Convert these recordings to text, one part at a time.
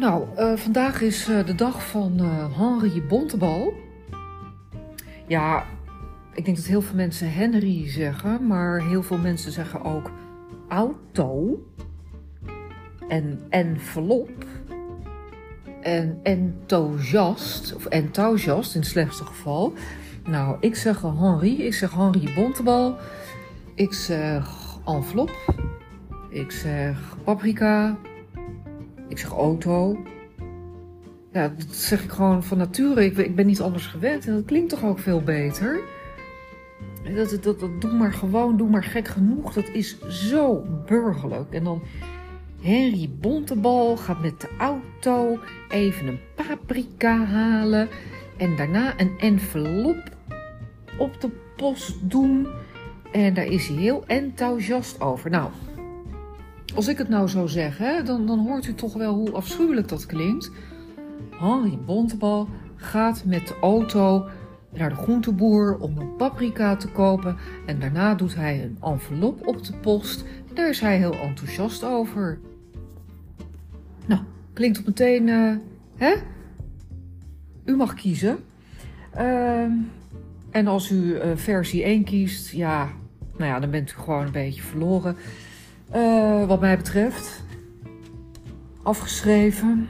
Nou, uh, vandaag is uh, de dag van Henry Bontebal. Ja, ik denk dat heel veel mensen Henry zeggen, maar heel veel mensen zeggen ook auto en envelop en enthousiast, of enthousiast in het slechtste geval. Nou, ik zeg Henry, ik zeg Henry Bontebal, ik zeg envelop, ik zeg paprika, ik zeg auto. Ja, dat zeg ik gewoon van nature. Ik, ik ben niet anders gewend en dat klinkt toch ook veel beter. Dat, dat, dat, dat doe maar gewoon, doe maar gek genoeg. Dat is zo burgerlijk. En dan Henry Bontebal gaat met de auto even een paprika halen. En daarna een envelop op de post doen. En daar is hij heel enthousiast over. Nou, als ik het nou zo zeg, hè, dan, dan hoort u toch wel hoe afschuwelijk dat klinkt. Henri Bontebal gaat met de auto naar de groenteboer om een paprika te kopen. En daarna doet hij een envelop op de post. Daar is hij heel enthousiast over. Nou, klinkt op meteen, uh, hè? U mag kiezen. Uh, en als u uh, versie 1 kiest, ja, nou ja, dan bent u gewoon een beetje verloren. Uh, wat mij betreft. Afgeschreven.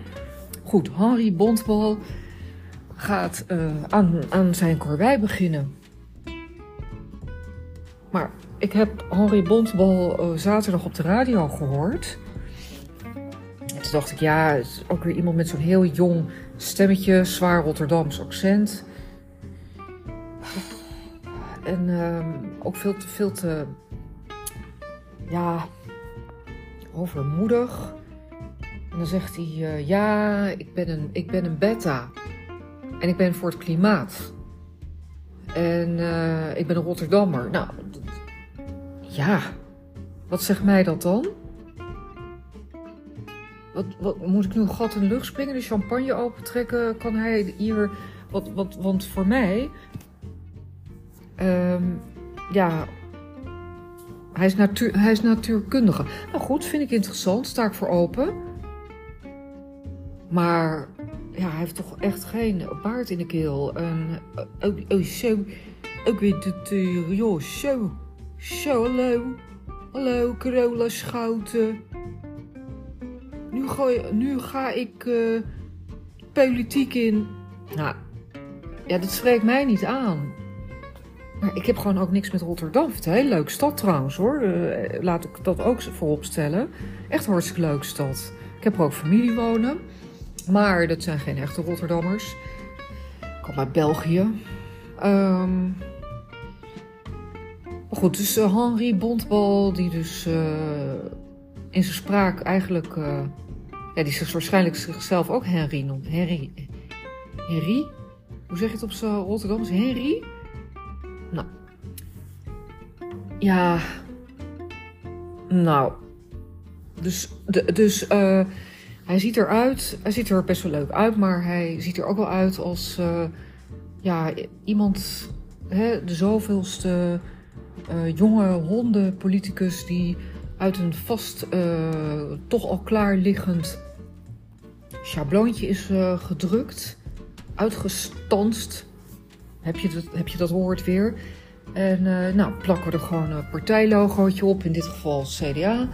Goed, Henry Bontbal gaat uh, aan, aan zijn korwij beginnen. Maar ik heb Henry Bontbal uh, zaterdag op de radio gehoord. En toen dacht ik, ja, het is ook weer iemand met zo'n heel jong stemmetje, zwaar Rotterdams accent. En uh, ook veel te, veel te, ja, overmoedig. En dan zegt hij: uh, Ja, ik ben, een, ik ben een beta. En ik ben voor het klimaat. En uh, ik ben een Rotterdammer. Nou, ja. Wat zegt mij dat dan? Wat, wat, moet ik nu een gat in de lucht springen, de champagne opentrekken? Kan hij hier. Wat, wat, want voor mij. Um, ja, hij is, natuur, hij is natuurkundige. Nou goed, vind ik interessant. Sta ik voor open. Maar ja, hij heeft toch echt geen baard in de keel. En ook, oh, zo. Ook weer dit, uh, joh, zo. Zo, hallo. Hallo, Carola Schouten. Nu ga, nu ga ik uh, politiek in. Nou, ja, dat spreekt mij niet aan. Maar ik heb gewoon ook niks met Rotterdam. Het is een hele leuke stad trouwens hoor. Uh, laat ik dat ook voorop stellen. Echt een hartstikke leuke stad. Ik heb er ook familie wonen. Maar dat zijn geen echte Rotterdammers. Ik kom uit België. Um, goed, dus uh, Henri Bontbal, die dus uh, in zijn spraak eigenlijk... ja, die zich waarschijnlijk zichzelf ook Henry noemt. Henry? Hoe zeg je het op zijn Rotterdams? Henry? Ja. Nou. Dus, de, dus uh, hij ziet eruit. Hij ziet er best wel leuk uit, maar hij ziet er ook wel uit als uh, ja, iemand, hè, de zoveelste uh, jonge hondenpoliticus die uit een vast, toch al klaar liggend schabloontje is gedrukt, uitgestanst heb je dat, heb je dat woord weer. En uh, nou, plakken we er gewoon een partijlogootje op, in dit geval CDA.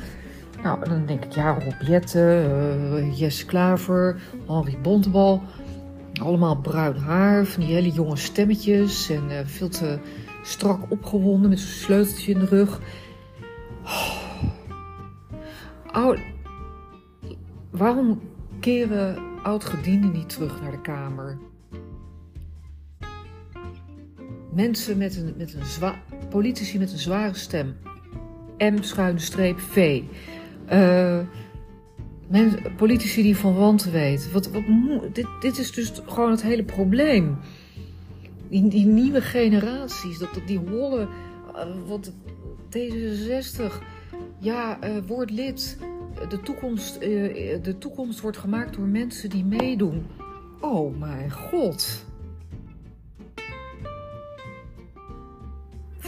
Nou, en dan denk ik, ja, Rob Jetten, uh, Jesse Klaver, Henri Bontebal. Allemaal bruin haar, van die hele jonge stemmetjes. En uh, veel te strak opgewonden met zo'n sleuteltje in de rug. Oh. waarom keren oud-gedienden niet terug naar de Kamer? Mensen met een, met een zwaar, politici met een zware stem. M schuine streep V. Uh, politici die van wanten weten. Wat, wat, dit, dit is dus gewoon het hele probleem. Die, die nieuwe generaties, dat, die holle, uh, wat D66, ja, uh, word lid. De toekomst, de toekomst wordt gemaakt door mensen die meedoen. Oh mijn god.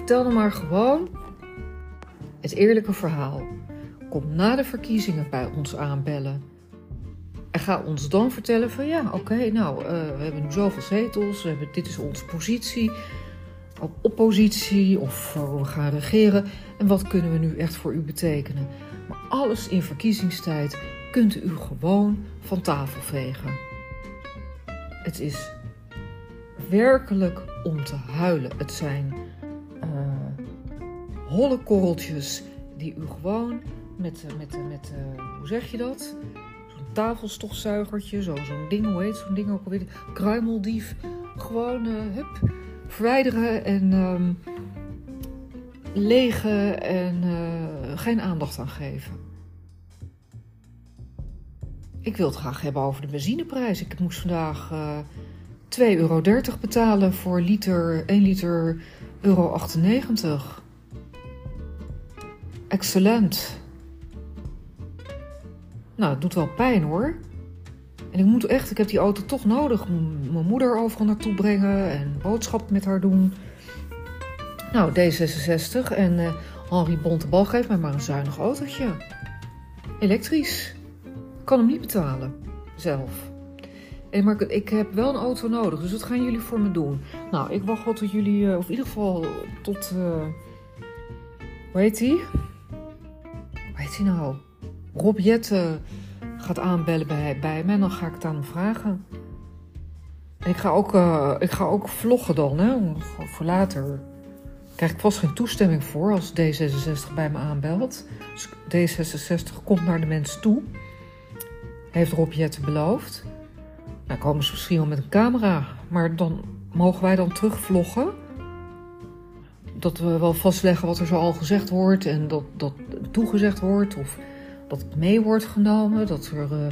Vertel dan maar gewoon het eerlijke verhaal. Kom na de verkiezingen bij ons aanbellen. En ga ons dan vertellen van ja, oké, nou, uh, we hebben nu zoveel zetels, we hebben, dit is onze positie op oppositie of we gaan regeren. En wat kunnen we nu echt voor u betekenen? Maar alles in verkiezingstijd kunt u gewoon van tafel vegen. Het is werkelijk om te huilen. Het zijn holle korreltjes die u gewoon met, met, met uh, hoe zeg je dat? Zo'n tafelstofzuigertje, zo'n zo ding, hoe heet zo'n ding ook alweer? Kruimeldief. Gewoon, hup, verwijderen en um, legen en geen aandacht aan geven. Ik wil het graag hebben over de benzineprijs. Ik moest vandaag uh, 2,30 euro betalen voor liter, 1 liter euro 98. Excellent. Nou, het doet wel pijn hoor. En ik moet echt, ik heb die auto toch nodig. Mijn moeder overal naartoe brengen en boodschappen met haar doen. Nou, D66 en uh, Henri Bontebal geeft mij maar een zuinig autootje. Elektrisch. Ik kan hem niet betalen. Zelf. En maar ik heb wel een auto nodig, dus wat gaan jullie voor me doen? Nou, ik wacht wel tot jullie, uh, of in ieder geval tot, uh, hoe heet die? Die nou? Rob Jette gaat aanbellen bij, bij me en dan ga ik het aan hem vragen. En ik ga ook, uh, ik ga ook vloggen dan, hè, voor later. Krijg ik vast geen toestemming voor als D66 bij me aanbelt. Dus D66 komt naar de mensen toe. Heeft Rob Jette beloofd. Nou komen ze misschien wel met een camera, maar dan mogen wij dan terugvloggen. Dat we wel vastleggen wat er zo al gezegd wordt en dat, dat toegezegd wordt of dat het mee wordt genomen. Dat er, uh,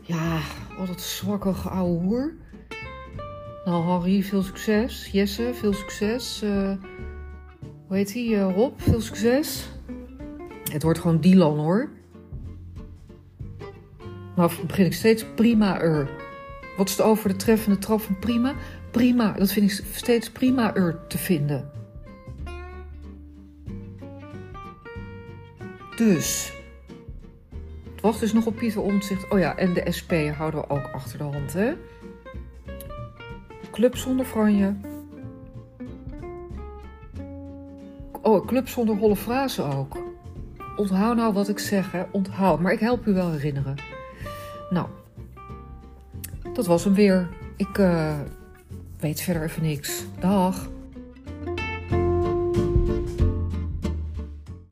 ja, wat het zwakke oude hoer. Nou, Harry, veel succes. Jesse, veel succes. Uh, hoe heet hij? Uh, Rob, veel succes. Het wordt gewoon Dylan hoor. Nou begin ik steeds prima-er. Wat is het over de treffende trap van prima? Prima, dat vind ik steeds prima-er te vinden. Dus. Het wacht dus nog op Pieter Omtzigt. Oh ja, en de SP houden we ook achter de hand, hè? Club zonder franje. Oh, club zonder holle frazen ook. Onthoud nou wat ik zeg, hè. Onthoud. Maar ik help u wel herinneren. Nou, dat was hem weer. Ik uh, weet verder even niks. Dag.